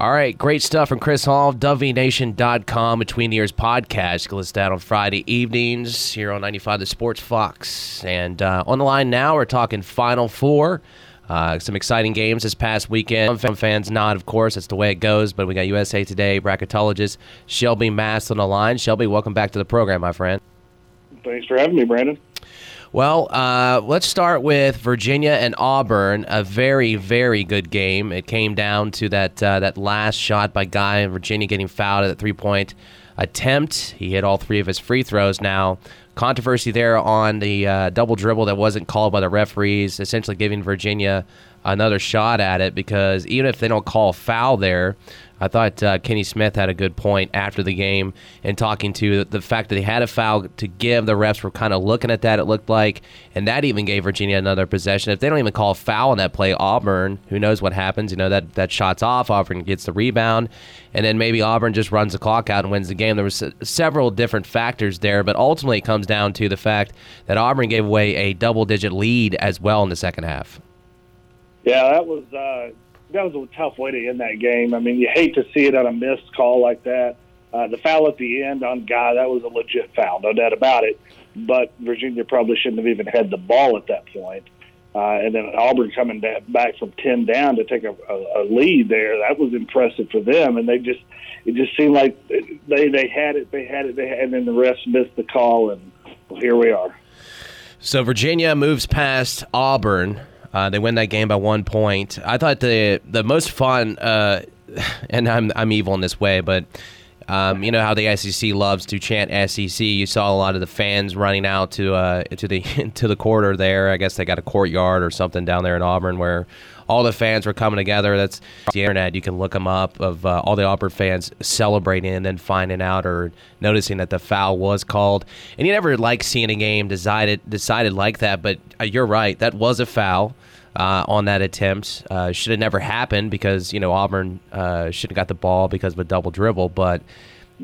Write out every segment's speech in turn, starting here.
All right, great stuff from Chris Hall, WVNation.com, Between the Years podcast. You can listen to that on Friday evenings here on 95 The Sports Fox. And uh, on the line now, we're talking Final Four. Uh, some exciting games this past weekend. Some fans not, of course. That's the way it goes. But we got USA Today bracketologist Shelby Mast on the line. Shelby, welcome back to the program, my friend. Thanks for having me, Brandon. Well, uh, let's start with Virginia and Auburn. A very, very good game. It came down to that uh, that last shot by Guy in Virginia getting fouled at the three point attempt. He hit all three of his free throws. Now, controversy there on the uh, double dribble that wasn't called by the referees, essentially giving Virginia another shot at it because even if they don't call foul there, I thought uh, Kenny Smith had a good point after the game and talking to the fact that he had a foul to give. The refs were kind of looking at that, it looked like, and that even gave Virginia another possession. If they don't even call a foul on that play, Auburn, who knows what happens? You know, that, that shot's off, Auburn gets the rebound, and then maybe Auburn just runs the clock out and wins the game. There was several different factors there, but ultimately it comes down to the fact that Auburn gave away a double digit lead as well in the second half. Yeah, that was. Uh that was a tough way to end that game. I mean, you hate to see it on a missed call like that. Uh, the foul at the end on Guy, that was a legit foul, no doubt about it. But Virginia probably shouldn't have even had the ball at that point. Uh, and then Auburn coming back from 10 down to take a, a, a lead there, that was impressive for them. And they just, it just seemed like they, they had it, they had it, they had, and then the refs missed the call, and well, here we are. So Virginia moves past Auburn uh, they win that game by one point. I thought the the most fun, uh, and I'm I'm evil in this way, but um, you know how the SEC loves to chant SEC. You saw a lot of the fans running out to uh, to the to the quarter there. I guess they got a courtyard or something down there in Auburn where all the fans were coming together. That's the internet. You can look them up of uh, all the Auburn fans celebrating and then finding out or noticing that the foul was called. And you never like seeing a game decided decided like that. But uh, you're right. That was a foul. Uh, on that attempt. Uh, should have never happened because you know Auburn uh, should have got the ball because of a double dribble, but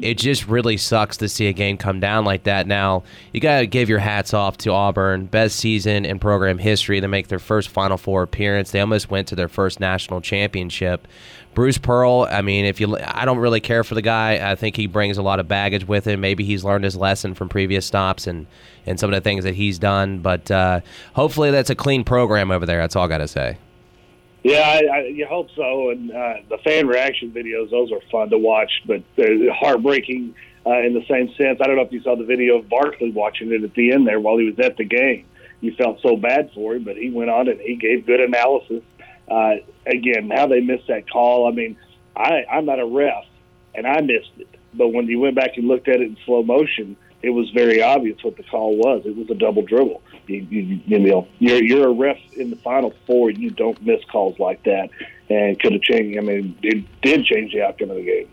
it just really sucks to see a game come down like that. Now, you got to give your hats off to Auburn. Best season in program history. They make their first Final Four appearance. They almost went to their first national championship. Bruce Pearl, I mean, if you, I don't really care for the guy. I think he brings a lot of baggage with him. Maybe he's learned his lesson from previous stops and, and some of the things that he's done. But uh, hopefully, that's a clean program over there. That's all I got to say. Yeah, I, I, you hope so. And uh, the fan reaction videos, those are fun to watch, but they're heartbreaking uh, in the same sense. I don't know if you saw the video of Barkley watching it at the end there while he was at the game. You felt so bad for him, but he went on and he gave good analysis. Uh, again, how they missed that call. I mean, I, I'm not a ref, and I missed it. But when you went back and looked at it in slow motion, it was very obvious what the call was. It was a double dribble. You, you, you know, you're you're a ref in the final four. You don't miss calls like that, and could have changed. I mean, it did change the outcome of the game.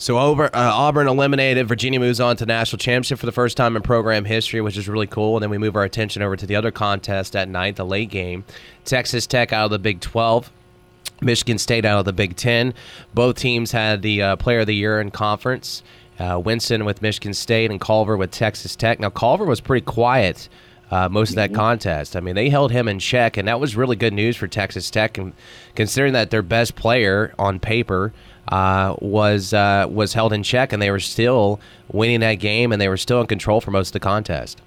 So over, uh, Auburn eliminated. Virginia moves on to national championship for the first time in program history, which is really cool. And then we move our attention over to the other contest at night, the late game. Texas Tech out of the Big 12. Michigan State out of the Big Ten. Both teams had the uh, Player of the Year in conference. Uh, Winston with Michigan State and Culver with Texas Tech. Now Culver was pretty quiet uh, most of that mm-hmm. contest. I mean, they held him in check, and that was really good news for Texas Tech. And considering that their best player on paper uh, was uh, was held in check, and they were still winning that game, and they were still in control for most of the contest.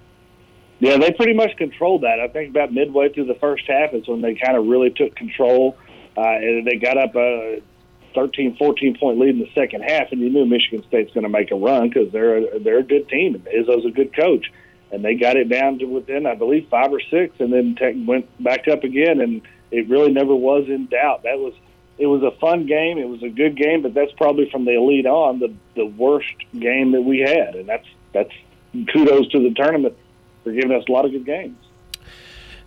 Yeah, they pretty much controlled that. I think about midway through the first half is when they kind of really took control, uh, and they got up a 13, 14 point lead in the second half, and you knew Michigan State's going to make a run because they're a, they're a good team, and Izzo's a good coach and they got it down to within, I believe, five or six, and then Tech went back up again, and it really never was in doubt. That was it was a fun game. It was a good game, but that's probably from the elite on the the worst game that we had, and that's that's kudos to the tournament for giving us a lot of good games.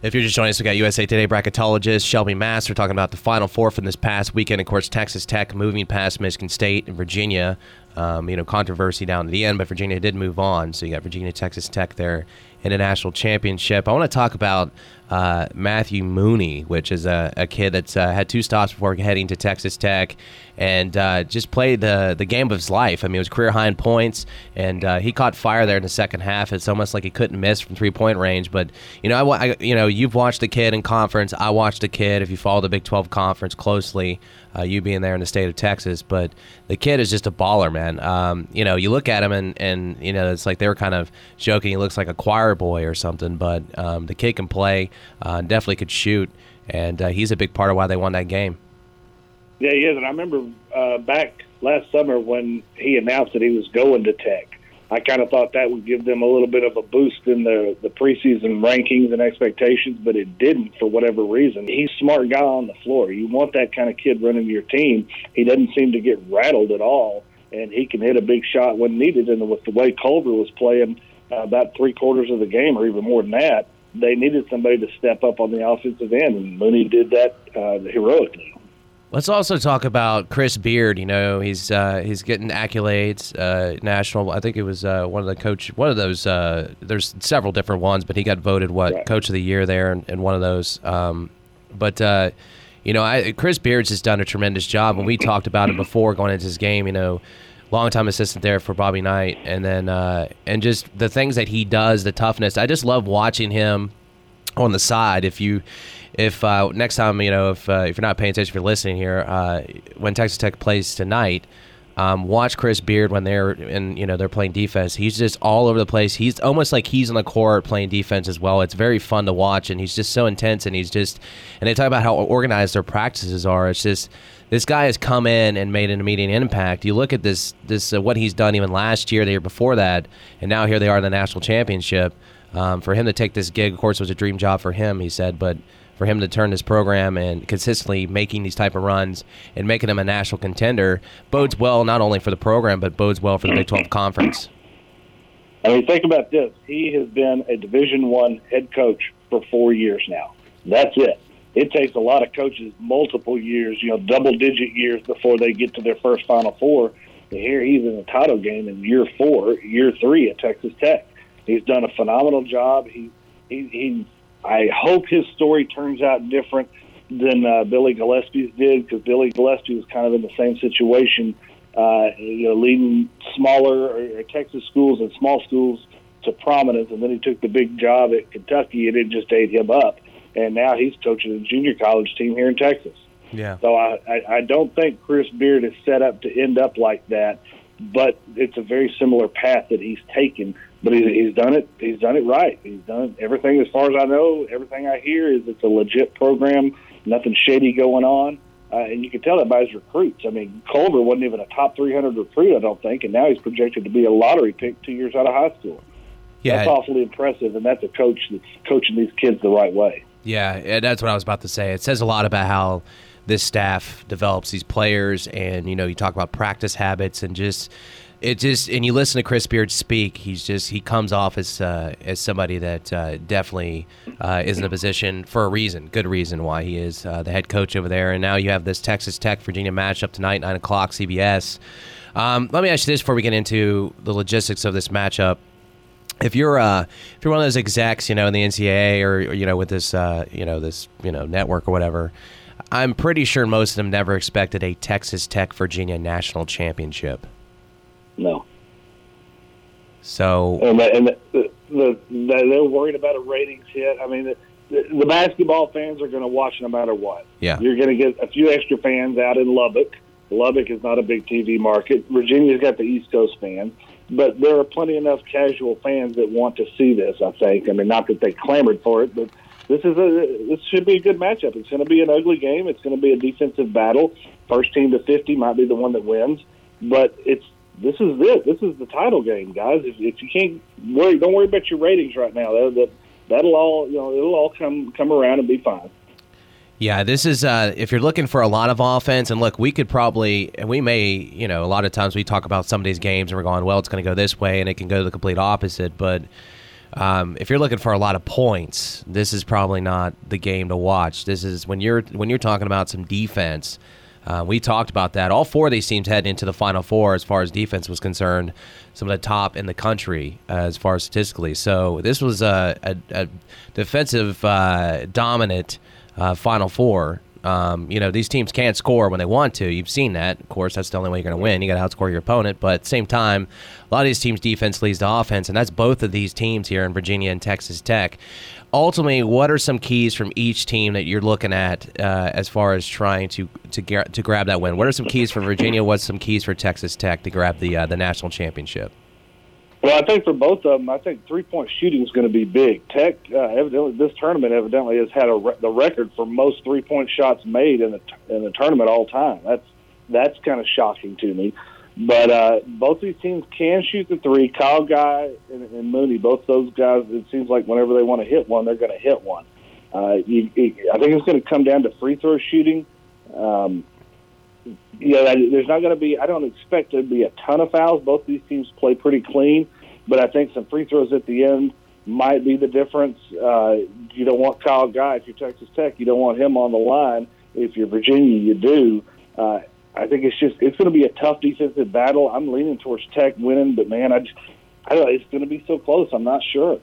If you're just joining us, we got USA Today bracketologist Shelby Mast. We're talking about the Final Four from this past weekend. Of course, Texas Tech moving past Michigan State and Virginia. Um, you know, controversy down to the end, but Virginia did move on. So you got Virginia, Texas Tech there in a national championship. I want to talk about uh, Matthew Mooney, which is a, a kid that's uh, had two stops before heading to Texas Tech, and uh, just played the the game of his life. I mean, it was career high in points, and uh, he caught fire there in the second half. It's almost like he couldn't miss from three point range. But you know, I, I, you know, you've watched the kid in conference. I watched the kid. If you follow the Big Twelve conference closely, uh, you being there in the state of Texas. But the kid is just a baller, man. Um, you know, you look at him and, and you know it's like they were kind of joking. He looks like a choir boy or something, but um, the kid can play, uh, definitely could shoot, and uh, he's a big part of why they won that game. Yeah, he is, and I remember uh, back last summer when he announced that he was going to Tech. I kind of thought that would give them a little bit of a boost in the the preseason rankings and expectations, but it didn't for whatever reason. He's a smart guy on the floor. You want that kind of kid running your team. He doesn't seem to get rattled at all, and he can hit a big shot when needed. And with the way Culver was playing uh, about three quarters of the game, or even more than that, they needed somebody to step up on the offensive end, and Mooney did that uh, heroically. Let's also talk about Chris Beard. You know, he's uh, he's getting accolades, uh, national. I think it was uh, one of the coach, one of those. Uh, there's several different ones, but he got voted what right. coach of the year there in, in one of those. Um, but uh, you know, I, Chris Beard's has done a tremendous job, and we talked about it before going into his game. You know, longtime assistant there for Bobby Knight, and then uh, and just the things that he does, the toughness. I just love watching him on the side. If you if uh, next time you know if uh, if you're not paying attention, if you're listening here, uh, when Texas Tech plays tonight, um, watch Chris Beard when they're in you know they're playing defense. He's just all over the place. He's almost like he's on the court playing defense as well. It's very fun to watch, and he's just so intense. And he's just and they talk about how organized their practices are. It's just this guy has come in and made an immediate impact. You look at this this uh, what he's done even last year, the year before that, and now here they are in the national championship. Um, for him to take this gig, of course, was a dream job for him. He said, but for him to turn this program and consistently making these type of runs and making them a national contender bodes well not only for the program but bodes well for the Big 12 conference. I mean, think about this: he has been a Division One head coach for four years now. That's it. It takes a lot of coaches multiple years, you know, double-digit years before they get to their first Final Four. And here he's in the title game in year four, year three at Texas Tech. He's done a phenomenal job. He he, he I hope his story turns out different than uh, Billy Gillispie's did because Billy Gillispie was kind of in the same situation, uh, you know, leading smaller or, or Texas schools and small schools to prominence, and then he took the big job at Kentucky, and it just ate him up. And now he's coaching a junior college team here in Texas. Yeah. So I, I, I don't think Chris Beard is set up to end up like that, but it's a very similar path that he's taken but he, he's done it. He's done it right. He's done everything as far as I know. Everything I hear is it's a legit program. Nothing shady going on. Uh, and you can tell that by his recruits. I mean, Culver wasn't even a top 300 recruit, I don't think, and now he's projected to be a lottery pick two years out of high school. Yeah, that's awfully impressive, and that's a coach that's coaching these kids the right way. Yeah, that's what I was about to say. It says a lot about how this staff develops these players, and you know, you talk about practice habits and just it just and you listen to Chris Beard speak, he's just he comes off as uh, as somebody that uh, definitely uh, is in a position for a reason, good reason why he is uh, the head coach over there. And now you have this Texas Tech Virginia matchup tonight, nine o'clock, CBS. Um, let me ask you this before we get into the logistics of this matchup. If you're uh, if you're one of those execs, you know, in the NCAA or, or you know with this uh, you know this you know network or whatever, I'm pretty sure most of them never expected a Texas Tech Virginia national championship. No. So and, the, and the, the, the, they're worried about a ratings hit. I mean, the, the basketball fans are going to watch no matter what. Yeah, you're going to get a few extra fans out in Lubbock. Lubbock is not a big TV market. Virginia's got the East Coast fans, but there are plenty enough casual fans that want to see this. I think. I mean, not that they clamored for it, but this is a this should be a good matchup. It's going to be an ugly game. It's going to be a defensive battle. First team to fifty might be the one that wins, but it's this is it. This is the title game, guys. If, if you can't worry, don't worry about your ratings right now. That, that that'll all you know. It'll all come come around and be fine. Yeah, this is uh, if you're looking for a lot of offense, and look, we could probably, and we may, you know, a lot of times we talk about some of these games and we're going, well, it's going to go this way, and it can go the complete opposite. But um, if you're looking for a lot of points, this is probably not the game to watch. This is when you're when you're talking about some defense. Uh, we talked about that. All four of these teams head into the Final Four as far as defense was concerned. Some of the top in the country uh, as far as statistically. So this was a, a, a defensive uh, dominant uh, Final Four. Um, you know, these teams can't score when they want to. You've seen that. Of course, that's the only way you're going to win. You got to outscore your opponent. But at the same time, a lot of these teams' defense leads to offense, and that's both of these teams here in Virginia and Texas Tech. Ultimately, what are some keys from each team that you're looking at uh, as far as trying to to, to grab that win? What are some keys for Virginia? What's some keys for Texas Tech to grab the uh, the national championship? Well, I think for both of them, I think three point shooting is going to be big. Tech, uh, evidently, this tournament evidently has had a re- the record for most three point shots made in the in the tournament all time. That's that's kind of shocking to me. But uh, both these teams can shoot the three. Kyle Guy and, and Mooney, both those guys, it seems like whenever they want to hit one, they're going to hit one. Uh, you, you, I think it's going to come down to free throw shooting. Um, you know, there's not going to be. I don't expect there to be a ton of fouls. Both these teams play pretty clean, but I think some free throws at the end might be the difference. Uh, you don't want Kyle Guy if you're Texas Tech. You don't want him on the line. If you're Virginia, you do. Uh, I think it's just it's going to be a tough defensive battle. I'm leaning towards Tech winning, but man, I just I don't know. It's going to be so close. I'm not sure.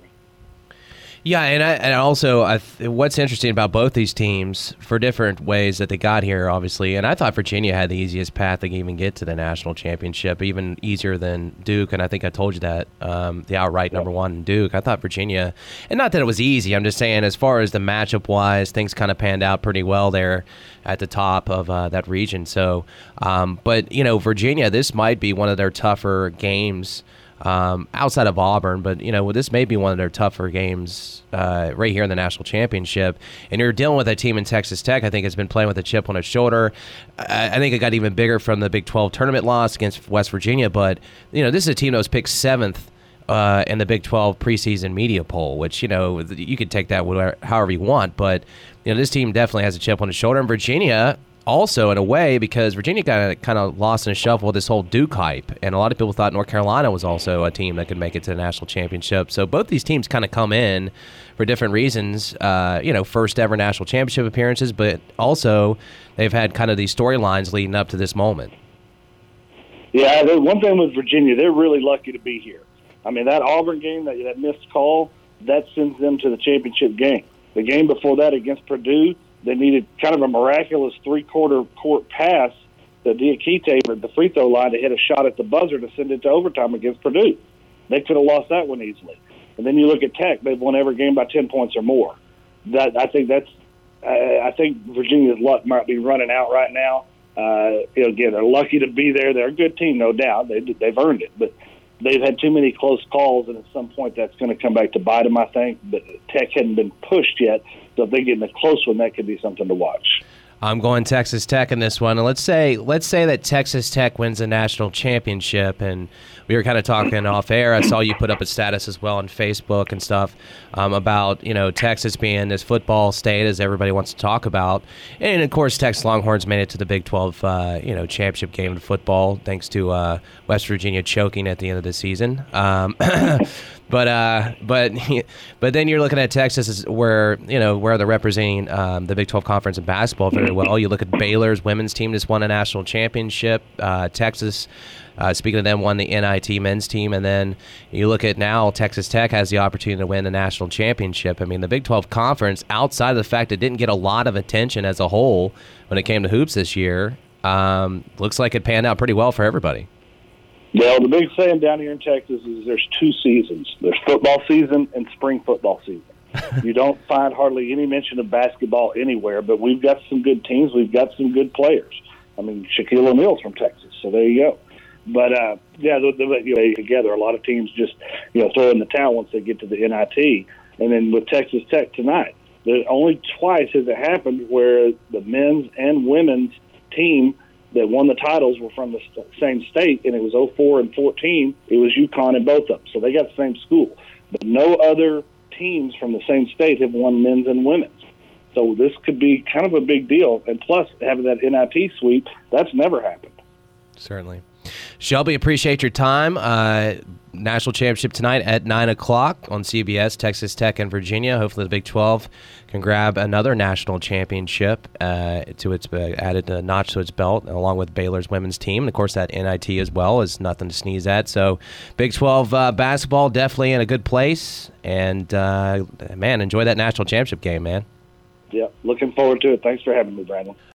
Yeah, and I, and also I th- what's interesting about both these teams for different ways that they got here, obviously. And I thought Virginia had the easiest path to even get to the national championship, even easier than Duke. And I think I told you that um, the outright number one Duke. I thought Virginia, and not that it was easy. I'm just saying as far as the matchup wise, things kind of panned out pretty well there at the top of uh, that region. So, um, but you know, Virginia, this might be one of their tougher games um, outside of Auburn. But you know, this may be one of their tougher games uh, right here in the national championship. And you're dealing with a team in Texas Tech. I think has been playing with a chip on its shoulder. I, I think it got even bigger from the Big 12 tournament loss against West Virginia. But you know, this is a team that was picked seventh. Uh, in the Big 12 preseason media poll, which you know you could take that whatever, however you want, but you know this team definitely has a chip on its shoulder. And Virginia, also in a way because Virginia got kind of lost in a shuffle with this whole Duke hype, and a lot of people thought North Carolina was also a team that could make it to the national championship. So both these teams kind of come in for different reasons. Uh, you know, first ever national championship appearances, but also they've had kind of these storylines leading up to this moment. Yeah, one thing with Virginia, they're really lucky to be here. I mean, that Auburn game, that, that missed call, that sends them to the championship game. The game before that against Purdue, they needed kind of a miraculous three quarter court pass to Diakite at the free throw line to hit a shot at the buzzer to send it to overtime against Purdue. They could have lost that one easily. And then you look at Tech; they've won every game by ten points or more. That I think that's I think Virginia's luck might be running out right now. Uh, again, they're lucky to be there. They're a good team, no doubt. They they've earned it, but they've had too many close calls, and at some point that's going to come back to bite them. I think, but Tech hadn't been pushed yet, so if they get in a close one, that could be something to watch. I'm going Texas Tech in this one, and let's say let's say that Texas Tech wins a national championship, and we were kind of talking off air. I saw you put up a status as well on Facebook and stuff um, about you know Texas being this football state as everybody wants to talk about, and of course Texas Longhorns made it to the Big 12 uh, you know championship game in football thanks to uh, West Virginia choking at the end of the season. Um, But uh, but but then you're looking at Texas, where you know where they're representing um, the Big 12 conference in basketball very well. You look at Baylor's women's team just won a national championship. Uh, Texas, uh, speaking of them, won the NIT men's team, and then you look at now Texas Tech has the opportunity to win the national championship. I mean, the Big 12 conference, outside of the fact it didn't get a lot of attention as a whole when it came to hoops this year, um, looks like it panned out pretty well for everybody. Well, the big saying down here in Texas is there's two seasons. There's football season and spring football season. you don't find hardly any mention of basketball anywhere, but we've got some good teams. We've got some good players. I mean, Shaquille O'Neal's from Texas, so there you go. But uh, yeah, the, the, you know, together, a lot of teams just you know throw in the towel once they get to the NIT, and then with Texas Tech tonight, only twice has it happened where the men's and women's team that won the titles were from the same state, and it was 04 and 14. It was UConn in both of them, so they got the same school. But no other teams from the same state have won men's and women's. So this could be kind of a big deal. And plus, having that NIT sweep, that's never happened. Certainly. Shelby, appreciate your time. Uh, national championship tonight at 9 o'clock on CBS, Texas Tech and Virginia. Hopefully, the Big 12 can grab another national championship uh, to its uh, added a notch to its belt, along with Baylor's women's team. And of course, that NIT as well is nothing to sneeze at. So, Big 12 uh, basketball definitely in a good place. And uh, man, enjoy that national championship game, man. Yeah, looking forward to it. Thanks for having me, Brandon.